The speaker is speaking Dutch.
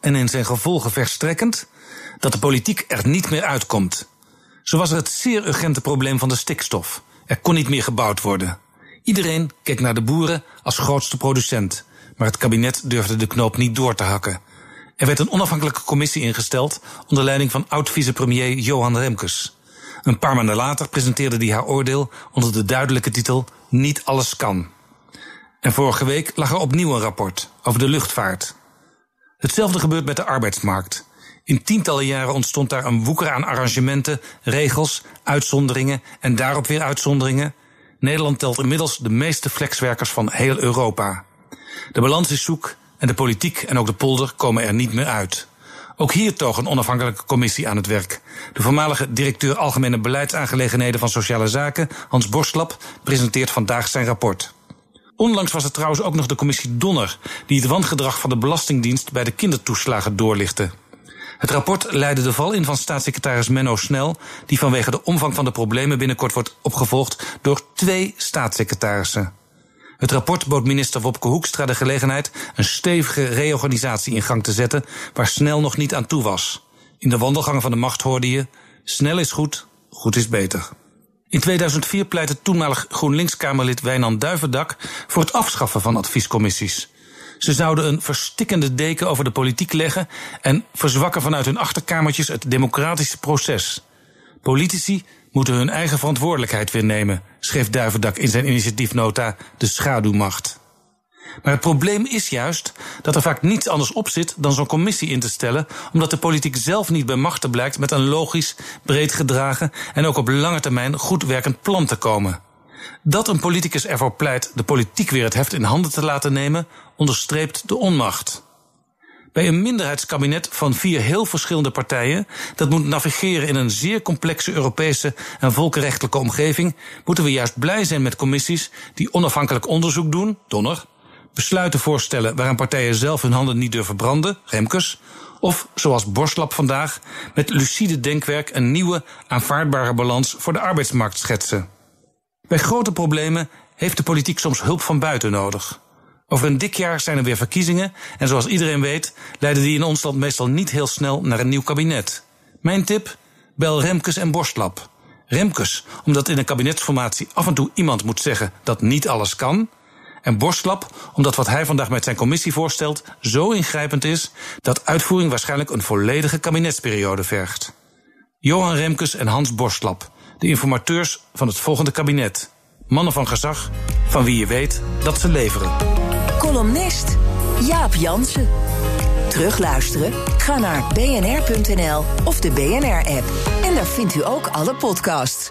en in zijn gevolgen verstrekkend dat de politiek er niet meer uitkomt. Zo was er het zeer urgente probleem van de stikstof. Er kon niet meer gebouwd worden. Iedereen keek naar de boeren als grootste producent, maar het kabinet durfde de knoop niet door te hakken. Er werd een onafhankelijke commissie ingesteld onder leiding van oud-vicepremier Johan Remkes. Een paar maanden later presenteerde hij haar oordeel onder de duidelijke titel Niet alles kan. En vorige week lag er opnieuw een rapport over de luchtvaart. Hetzelfde gebeurt met de arbeidsmarkt. In tientallen jaren ontstond daar een woeker aan arrangementen, regels, uitzonderingen en daarop weer uitzonderingen. Nederland telt inmiddels de meeste flexwerkers van heel Europa. De balans is zoek en de politiek en ook de polder komen er niet meer uit. Ook hier toog een onafhankelijke commissie aan het werk. De voormalige directeur Algemene Beleidsaangelegenheden van Sociale Zaken, Hans Borstlap, presenteert vandaag zijn rapport. Onlangs was het trouwens ook nog de commissie Donner, die het wangedrag van de Belastingdienst bij de kindertoeslagen doorlichtte. Het rapport leidde de val in van staatssecretaris Menno Snel, die vanwege de omvang van de problemen binnenkort wordt opgevolgd door twee staatssecretarissen. Het rapport bood minister Wopke Hoekstra de gelegenheid een stevige reorganisatie in gang te zetten waar Snel nog niet aan toe was. In de wandelgangen van de macht hoorde je: snel is goed, goed is beter. In 2004 pleitte toenmalig GroenLinks-Kamerlid Wijnand Duivendak voor het afschaffen van adviescommissies. Ze zouden een verstikkende deken over de politiek leggen en verzwakken vanuit hun achterkamertjes het democratische proces. Politici moeten hun eigen verantwoordelijkheid weer nemen, schreef Duivendak in zijn initiatiefnota De Schaduwmacht. Maar het probleem is juist dat er vaak niets anders op zit dan zo'n commissie in te stellen, omdat de politiek zelf niet bij machten blijkt met een logisch, breed gedragen en ook op lange termijn goed werkend plan te komen. Dat een politicus ervoor pleit de politiek weer het heft in handen te laten nemen, onderstreept de onmacht. Bij een minderheidskabinet van vier heel verschillende partijen, dat moet navigeren in een zeer complexe Europese en volkenrechtelijke omgeving, moeten we juist blij zijn met commissies die onafhankelijk onderzoek doen, Donner, besluiten voorstellen waaraan partijen zelf hun handen niet durven branden, Remkes, of zoals Borslap vandaag, met lucide denkwerk een nieuwe, aanvaardbare balans voor de arbeidsmarkt schetsen. Bij grote problemen heeft de politiek soms hulp van buiten nodig. Over een dik jaar zijn er weer verkiezingen en zoals iedereen weet leiden die in ons land meestal niet heel snel naar een nieuw kabinet. Mijn tip? Bel Remkes en Borstlap. Remkes, omdat in een kabinetsformatie af en toe iemand moet zeggen dat niet alles kan. En Borstlap, omdat wat hij vandaag met zijn commissie voorstelt zo ingrijpend is dat uitvoering waarschijnlijk een volledige kabinetsperiode vergt. Johan Remkes en Hans Borstlap, de informateurs van het volgende kabinet. Mannen van gezag, van wie je weet dat ze leveren. Columnist Jaap Jansen. Terugluisteren? Ga naar bnr.nl of de BNR-app. En daar vindt u ook alle podcasts.